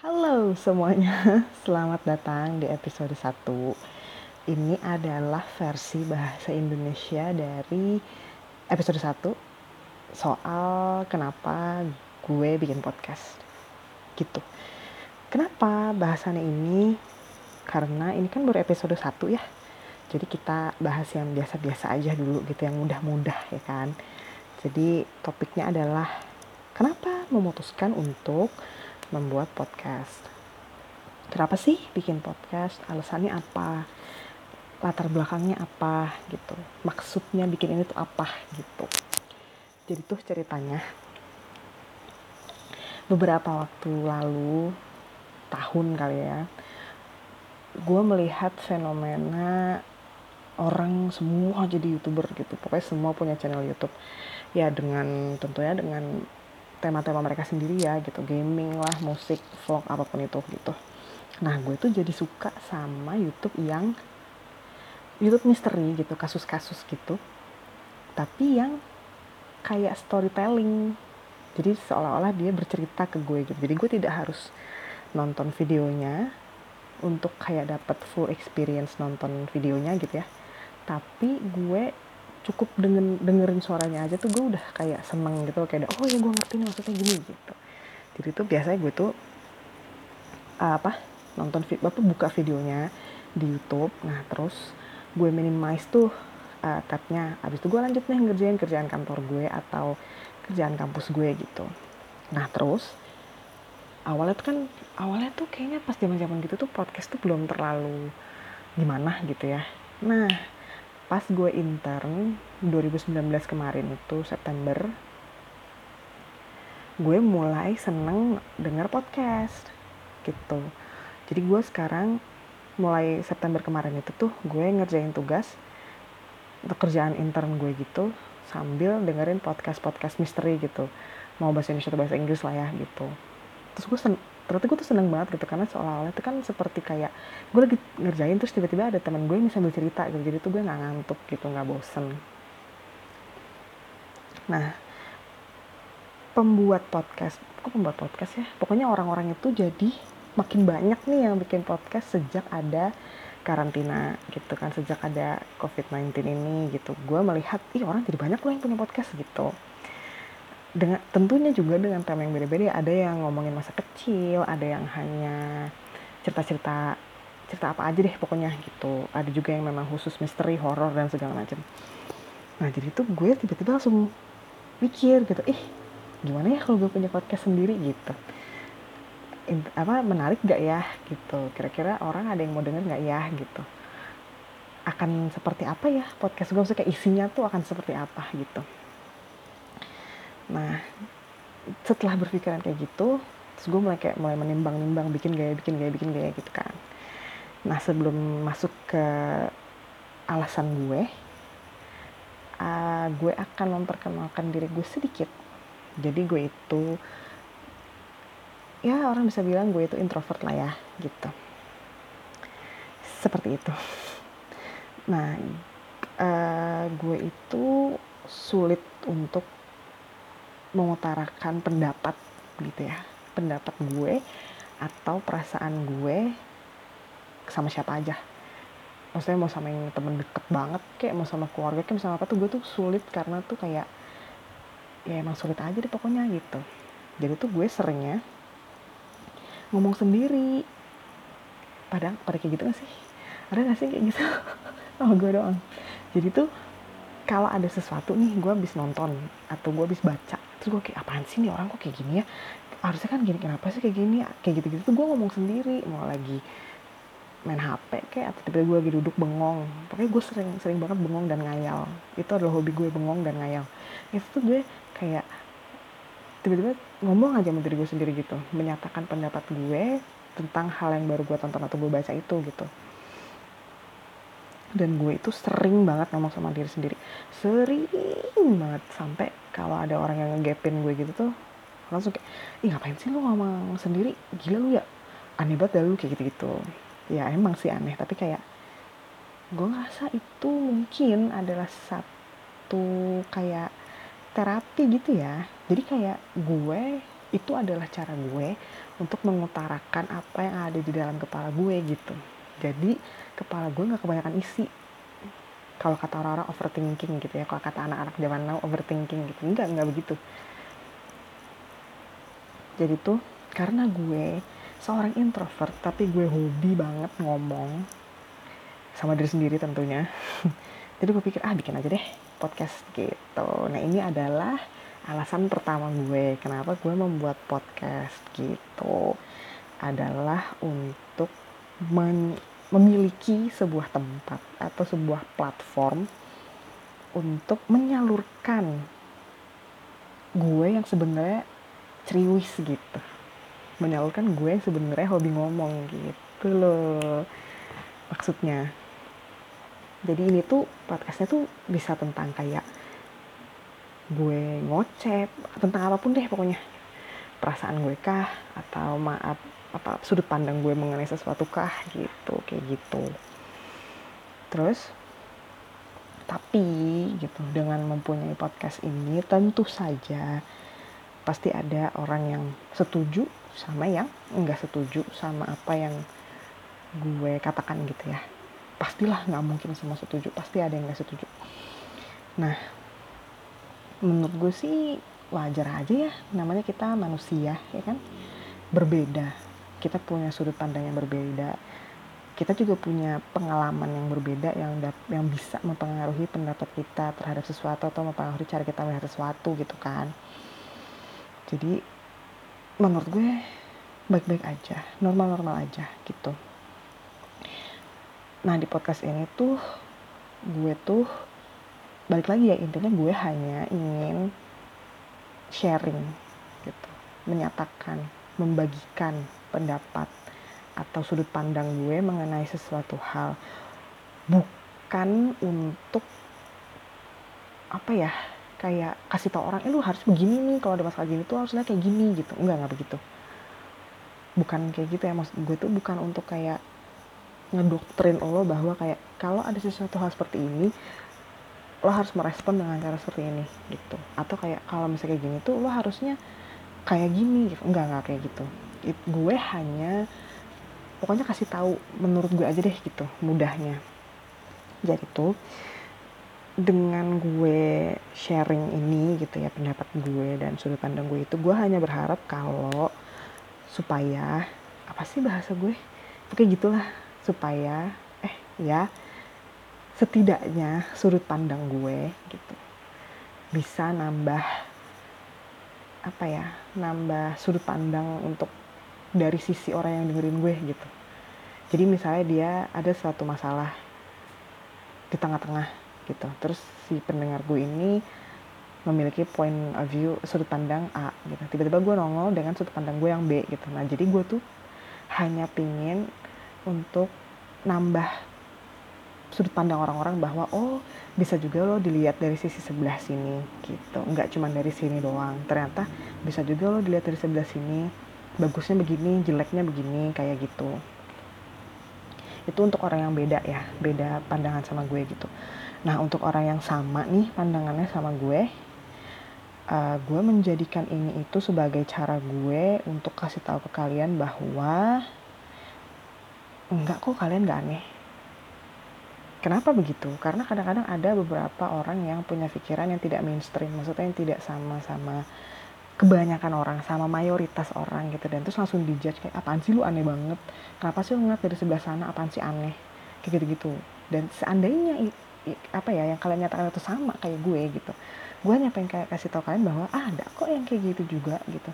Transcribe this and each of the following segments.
Halo semuanya, selamat datang di episode 1 Ini adalah versi bahasa Indonesia dari episode 1 Soal kenapa gue bikin podcast Gitu. Kenapa bahasannya ini? Karena ini kan baru episode 1 ya. Jadi kita bahas yang biasa-biasa aja dulu gitu, yang mudah-mudah ya kan? Jadi topiknya adalah Kenapa memutuskan untuk membuat podcast. Kenapa sih bikin podcast? Alasannya apa? Latar belakangnya apa gitu? Maksudnya bikin ini tuh apa gitu? Jadi tuh ceritanya beberapa waktu lalu tahun kali ya gue melihat fenomena orang semua jadi youtuber gitu pokoknya semua punya channel YouTube ya dengan tentunya dengan tema-tema mereka sendiri ya gitu. Gaming lah musik vlog apa pun itu gitu. Nah gue tuh jadi suka sama YouTube yang YouTube misteri gitu kasus-kasus gitu. Tapi yang kayak storytelling. Jadi seolah-olah dia bercerita ke gue gitu. Jadi gue tidak harus nonton videonya untuk kayak dapat full experience nonton videonya gitu ya. Tapi gue cukup dengan dengerin suaranya aja tuh gue udah kayak seneng gitu kayak oh ya gue ngerti nih maksudnya gini gitu. Jadi tuh biasanya gue tuh uh, apa nonton video apa buka videonya di YouTube. Nah terus gue minimize tuh uh, cutnya. Abis itu gue lanjut nih ngerjain kerjaan kantor gue atau kerjaan kampus gue gitu. Nah terus awalnya tuh kan awalnya tuh kayaknya pas zaman zaman gitu tuh podcast tuh belum terlalu gimana gitu ya. Nah pas gue intern 2019 kemarin itu September gue mulai seneng denger podcast gitu. Jadi gue sekarang mulai September kemarin itu tuh gue ngerjain tugas pekerjaan intern gue gitu sambil dengerin podcast-podcast misteri gitu. Mau bahasa Indonesia atau bahasa Inggris lah ya gitu. Terus gue ternyata gue tuh seneng banget gitu karena seolah-olah itu kan seperti kayak gue lagi ngerjain terus tiba-tiba ada teman gue yang sambil cerita gitu jadi tuh gue nggak ngantuk gitu nggak bosen. Nah pembuat podcast kok pembuat podcast ya? Pokoknya orang-orang itu jadi makin banyak nih yang bikin podcast sejak ada karantina gitu kan sejak ada covid-19 ini gitu. Gue melihat ih orang jadi banyak loh yang punya podcast gitu dengan tentunya juga dengan tema yang beda-beda ada yang ngomongin masa kecil ada yang hanya cerita-cerita cerita apa aja deh pokoknya gitu. Ada juga yang memang khusus misteri horor dan segala macam. Nah jadi tuh gue tiba-tiba langsung mikir gitu ih gimana ya kalau gue punya podcast sendiri? Gitu. Apa menarik gak ya? Gitu. Kira-kira orang ada yang mau denger gak ya? Gitu. Akan seperti apa ya podcast gue? Kayak isinya tuh akan seperti apa? Gitu nah setelah berpikiran kayak gitu terus gue mulai kayak mulai menimbang-nimbang bikin gaya bikin gaya bikin gaya gitu kan. Nah sebelum masuk ke alasan gue uh, gue akan memperkenalkan diri gue sedikit. Jadi gue itu ya orang bisa bilang gue itu introvert lah ya gitu. Seperti itu. Nah uh, gue itu sulit untuk mengutarakan pendapat gitu ya. Pendapat gue atau perasaan gue sama siapa aja. Maksudnya mau sama yang temen deket banget kayak mau sama keluarga kayak sama apa tuh gue tuh sulit karena tuh kayak ya emang sulit aja deh pokoknya gitu. Jadi tuh gue seringnya ngomong sendiri. Pada pada kayak gitu gak sih? Ada gak sih kayak gitu? Oh gue doang. Jadi tuh kalau ada sesuatu nih gue habis nonton atau gue habis baca terus gue kayak apaan sih nih orang kok kayak gini ya? Harusnya kan gini kenapa sih kayak gini kayak gitu-gitu tuh gue ngomong sendiri mau lagi main HP kayak atau tiba-tiba gue lagi duduk bengong. Pokoknya gue sering sering banget bengong dan ngayal. Itu adalah hobi gue bengong dan ngayal. Itu tuh gue kayak tiba-tiba ngomong aja sama diri gue sendiri gitu menyatakan pendapat gue tentang hal yang baru gue tonton atau gue baca itu gitu dan gue itu sering banget ngomong sama diri sendiri. Sering banget. Sampai kalau ada orang yang ngegapin gue gitu tuh langsung kayak ih ngapain sih lu ngomong sendiri? Gila lu ya. Aneh banget dah lu kayak gitu-gitu. Ya emang sih aneh. Tapi kayak gue ngerasa itu mungkin adalah satu kayak terapi gitu ya. Jadi kayak gue itu adalah cara gue untuk mengutarakan apa yang ada di dalam kepala gue gitu jadi kepala gue nggak kebanyakan isi. Kalau kata orang-orang overthinking gitu ya kalau kata anak-anak zaman now overthinking gitu. Enggak enggak begitu. Jadi tuh karena gue seorang introvert tapi gue hobi banget ngomong sama diri sendiri tentunya. Jadi gue pikir ah bikin aja deh podcast gitu. Nah ini adalah alasan pertama gue kenapa gue membuat podcast gitu. Adalah untuk men memiliki sebuah tempat atau sebuah platform untuk menyalurkan gue yang sebenarnya ceriwis gitu. Menyalurkan gue yang sebenarnya hobi ngomong gitu loh. Maksudnya jadi ini tuh podcastnya tuh bisa tentang kayak gue ngocep tentang apa pun deh pokoknya. Perasaan gue kah atau maaf apa sudut pandang gue mengenai sesuatu kah gitu kayak gitu. Terus tapi gitu dengan mempunyai podcast ini tentu saja pasti ada orang yang setuju sama yang enggak setuju sama apa yang gue katakan gitu ya. Pastilah nggak mungkin semua setuju pasti ada yang nggak setuju. Nah menurut gue sih wajar aja ya namanya kita manusia ya kan? Berbeda kita punya sudut pandang yang berbeda. Kita juga punya pengalaman yang berbeda yang yang bisa mempengaruhi pendapat kita terhadap sesuatu atau mempengaruhi cara kita melihat sesuatu gitu kan. Jadi menurut gue baik-baik aja normal-normal aja gitu. Nah di podcast ini tuh gue tuh balik lagi ya intinya gue hanya ingin sharing gitu menyatakan membagikan pendapat atau sudut pandang gue mengenai sesuatu hal bukan untuk apa ya kayak kasih tau orang eh lu harus begini nih kalau ada masalah gini tuh harusnya kayak gini gitu. Enggak enggak begitu. Bukan kayak gitu ya maksud gue tuh bukan untuk kayak ngedoktrin lo bahwa kayak kalau ada sesuatu hal seperti ini lo harus merespon dengan cara seperti ini gitu. Atau kayak kalau misalnya kayak gini tuh lo harusnya kayak gini gitu. Enggak enggak kayak gitu It, gue hanya pokoknya kasih tahu menurut gue aja deh gitu mudahnya. Jadi tuh dengan gue sharing ini gitu ya pendapat gue dan sudut pandang gue itu gue hanya berharap kalau supaya apa sih bahasa gue? Oke gitulah. Supaya eh ya setidaknya sudut pandang gue gitu bisa nambah apa ya nambah sudut pandang untuk dari sisi orang yang dengerin gue gitu. Jadi misalnya dia ada suatu masalah di tengah-tengah gitu. Terus si pendengar gue ini memiliki point of view sudut pandang A gitu. Tiba-tiba gue nongol dengan sudut pandang gue yang B gitu. Nah jadi gue tuh hanya pingin untuk nambah sudut pandang orang-orang bahwa oh bisa juga lo dilihat dari sisi sebelah sini gitu. Nggak cuma dari sini doang. Ternyata bisa juga lo dilihat dari sebelah sini bagusnya begini jeleknya begini kayak gitu. Itu untuk orang yang beda ya beda pandangan sama gue gitu. Nah untuk orang yang sama nih pandangannya sama gue uh, gue menjadikan ini itu sebagai cara gue untuk kasih tahu ke kalian bahwa enggak kok kalian gak aneh. Kenapa begitu? Karena kadang-kadang ada beberapa orang yang punya pikiran yang tidak mainstream maksudnya yang tidak sama-sama kebanyakan orang sama mayoritas orang gitu. Dan terus langsung dijudge kayak apaan sih lu? Aneh banget. Kenapa sih lu ngeliat dari sebelah sana? Apaan sih aneh? Kayak gitu-gitu. Dan seandainya apa ya yang kalian nyatakan itu sama kayak gue gitu gue hanya kayak kasih tau kalian bahwa ah, ada kok yang kayak gitu juga gitu.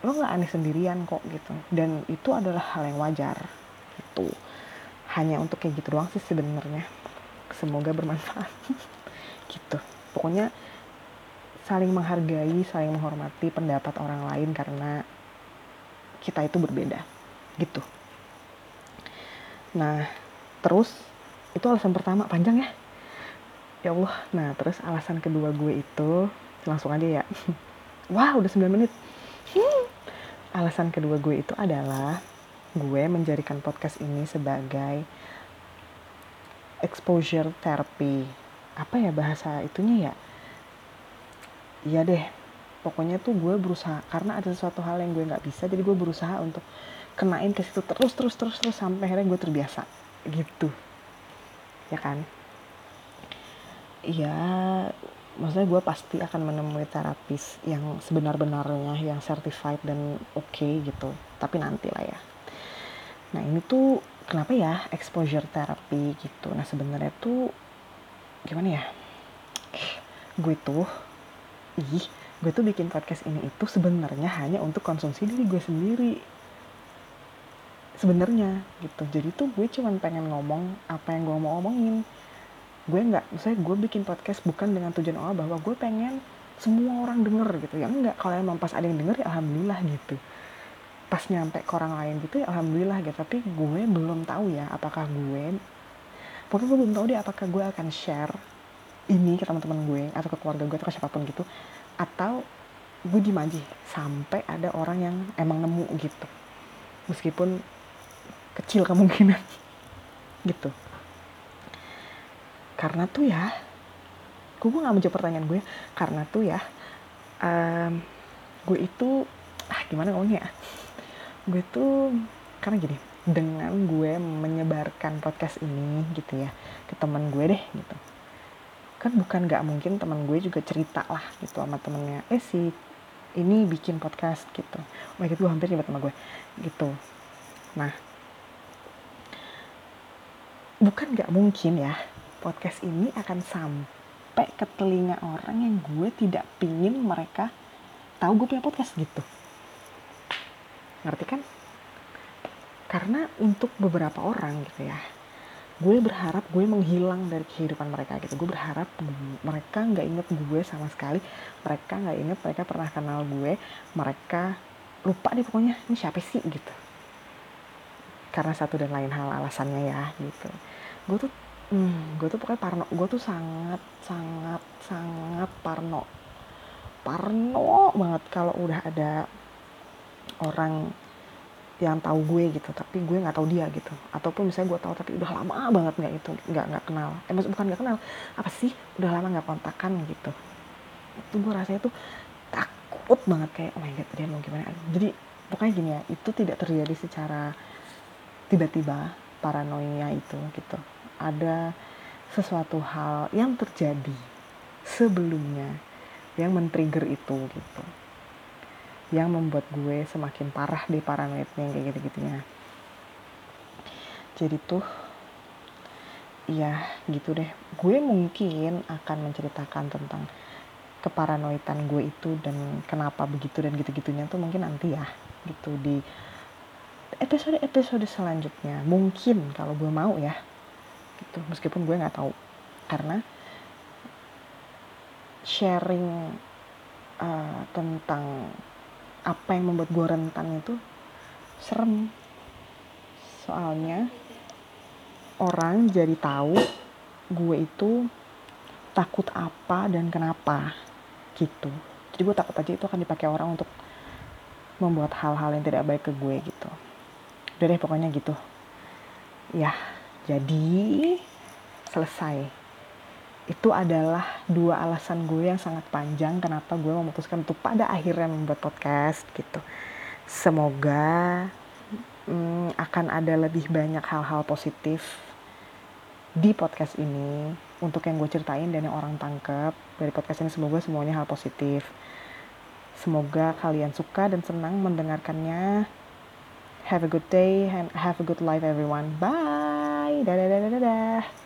Lo nggak aneh sendirian kok gitu. Dan itu adalah hal yang wajar itu hanya untuk kayak gitu doang sih sebenarnya. Semoga bermanfaat. Gitu. Pokoknya saling menghargai saling menghormati pendapat orang lain karena kita itu berbeda gitu. Nah terus itu alasan pertama panjang ya? Ya Allah. Nah terus alasan kedua gue itu langsung aja ya. Wah udah 9 menit. Hmm. alasan kedua gue itu adalah gue menjadikan podcast ini sebagai exposure therapy. Apa ya bahasa itunya ya iya deh pokoknya tuh gue berusaha karena ada sesuatu hal yang gue nggak bisa jadi gue berusaha untuk kenain ke situ terus terus terus terus sampai akhirnya gue terbiasa gitu. Ya kan? Ya maksudnya gue pasti akan menemui terapis yang sebenar-benarnya yang certified dan oke okay gitu. Tapi nanti lah ya. Nah ini tuh kenapa ya exposure therapy gitu? Nah sebenarnya tuh gimana ya? Gue tuh ih gue tuh bikin podcast ini itu sebenarnya hanya untuk konsumsi diri gue sendiri. Sebenarnya gitu. Jadi tuh gue cuman pengen ngomong apa yang gue mau ngomongin gue nggak misalnya gue bikin podcast bukan dengan tujuan awal bahwa gue pengen semua orang denger gitu. Ya enggak kalau emang pas ada yang denger ya alhamdulillah gitu. Pas nyampe ke orang lain gitu ya alhamdulillah gitu. Tapi gue belum tahu ya apakah gue pokoknya gue belum tahu deh apakah gue akan share ini ke teman-teman gue atau ke keluarga gue atau ke siapa pun gitu atau gue diem aja sampai ada orang yang emang nemu gitu. Meskipun kecil kemungkinan. Gitu. Karena tuh ya gue gue gak menjawab pertanyaan gue karena tuh ya um, gue itu ah gimana ngomongnya ya? Gue tuh karena gini dengan gue menyebarkan podcast ini gitu ya ke teman gue deh gitu kan bukan gak mungkin teman gue juga cerita lah gitu sama temennya eh si ini bikin podcast gitu oh my god gue hampir nyebut sama gue gitu nah bukan gak mungkin ya podcast ini akan sampai ke telinga orang yang gue tidak pingin mereka tahu gue punya podcast gitu. Ngerti kan? Karena untuk beberapa orang gitu ya, gue berharap gue menghilang dari kehidupan mereka gitu. Gue berharap mereka nggak inget gue sama sekali. Mereka nggak inget mereka pernah kenal gue. Mereka lupa deh pokoknya ini siapa sih gitu. Karena satu dan lain hal alasannya ya gitu. Gue tuh hmm, gue tuh pokoknya parno gue tuh sangat sangat sangat parno parno banget kalau udah ada orang yang tahu gue gitu tapi gue nggak tahu dia gitu. Ataupun misalnya gue tahu tapi udah lama banget nggak itu nggak nggak kenal. Eh maksud bukan nggak kenal apa sih? Udah lama nggak kontakan gitu. Itu gue rasanya tuh takut banget kayak oh my god dia mau gimana? Jadi pokoknya gini ya itu tidak terjadi secara tiba-tiba paranoia itu gitu. Ada sesuatu hal yang terjadi sebelumnya yang men-trigger itu gitu yang membuat gue semakin parah di paranoidnya kayak gitu-gitunya. Jadi tuh ya gitu deh. Gue mungkin akan menceritakan tentang keparanoidan gue itu dan kenapa begitu dan gitu-gitunya tuh mungkin nanti ya gitu. Di episode-episode selanjutnya mungkin kalau gue mau ya gitu. Meskipun gue nggak tahu karena sharing uh, tentang apa yang membuat gue rentan itu serem. Soalnya orang jadi tahu gue itu takut apa dan kenapa gitu. Jadi gue takut aja itu akan dipakai orang untuk membuat hal-hal yang tidak baik ke gue gitu. Udah deh pokoknya gitu. Ya jadi selesai. Itu adalah dua alasan gue yang sangat panjang kenapa gue memutuskan untuk pada akhirnya membuat podcast gitu. Semoga hmm, akan ada lebih banyak hal-hal positif di podcast ini untuk yang gue ceritain dan yang orang tangkep dari podcast ini semoga semuanya hal positif. Semoga kalian suka dan senang mendengarkannya. Have a good day and have a good life everyone. Bye. Dadah dadah dadah.